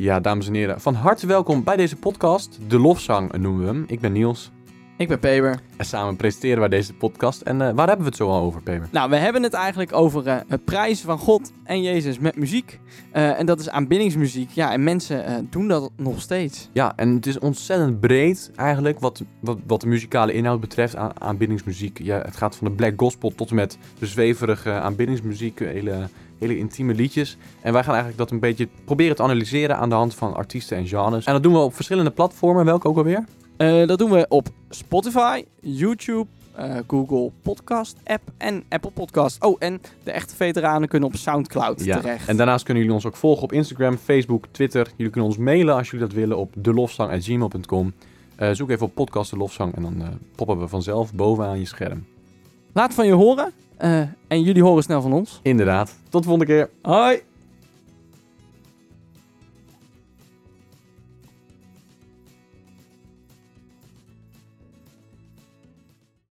Ja, dames en heren, van harte welkom bij deze podcast. De Lofzang noemen we hem. Ik ben Niels. Ik ben Peber. En samen presenteren wij deze podcast. En eh, waar hebben we het zo al over, Peber? Nou, we hebben het eigenlijk over eh, het prijzen van God en Jezus met muziek. Eh, en dat is aanbiddingsmuziek. Ja, en mensen doen dat nog steeds. Ja, en het is ontzettend breed eigenlijk wat, wat, wat de muzikale inhoud betreft aan aanbiddingsmuziek. Ja, het gaat van de black gospel tot en met de zweverige aanbiddingsmuziek, hele, hele intieme liedjes. En wij gaan eigenlijk dat een beetje proberen te analyseren aan de hand van artiesten en genres. En dat doen we op verschillende platformen. Welke ook alweer? Eh, dat doen we op Spotify, YouTube, eh, Google Podcast app en Apple Podcast. Oh, en de echte veteranen kunnen op Soundcloud terecht. En daarnaast kunnen jullie ons ook volgen op Instagram, Facebook, Twitter. Jullie kunnen ons mailen als jullie dat willen op delofzang.gmail.com. Eh zoek even op podcast De Lofzang en dan poppen we vanzelf bovenaan je scherm. Laat van je horen. en jullie horen snel van ons. Inderdaad. Tot de volgende keer. Hoi!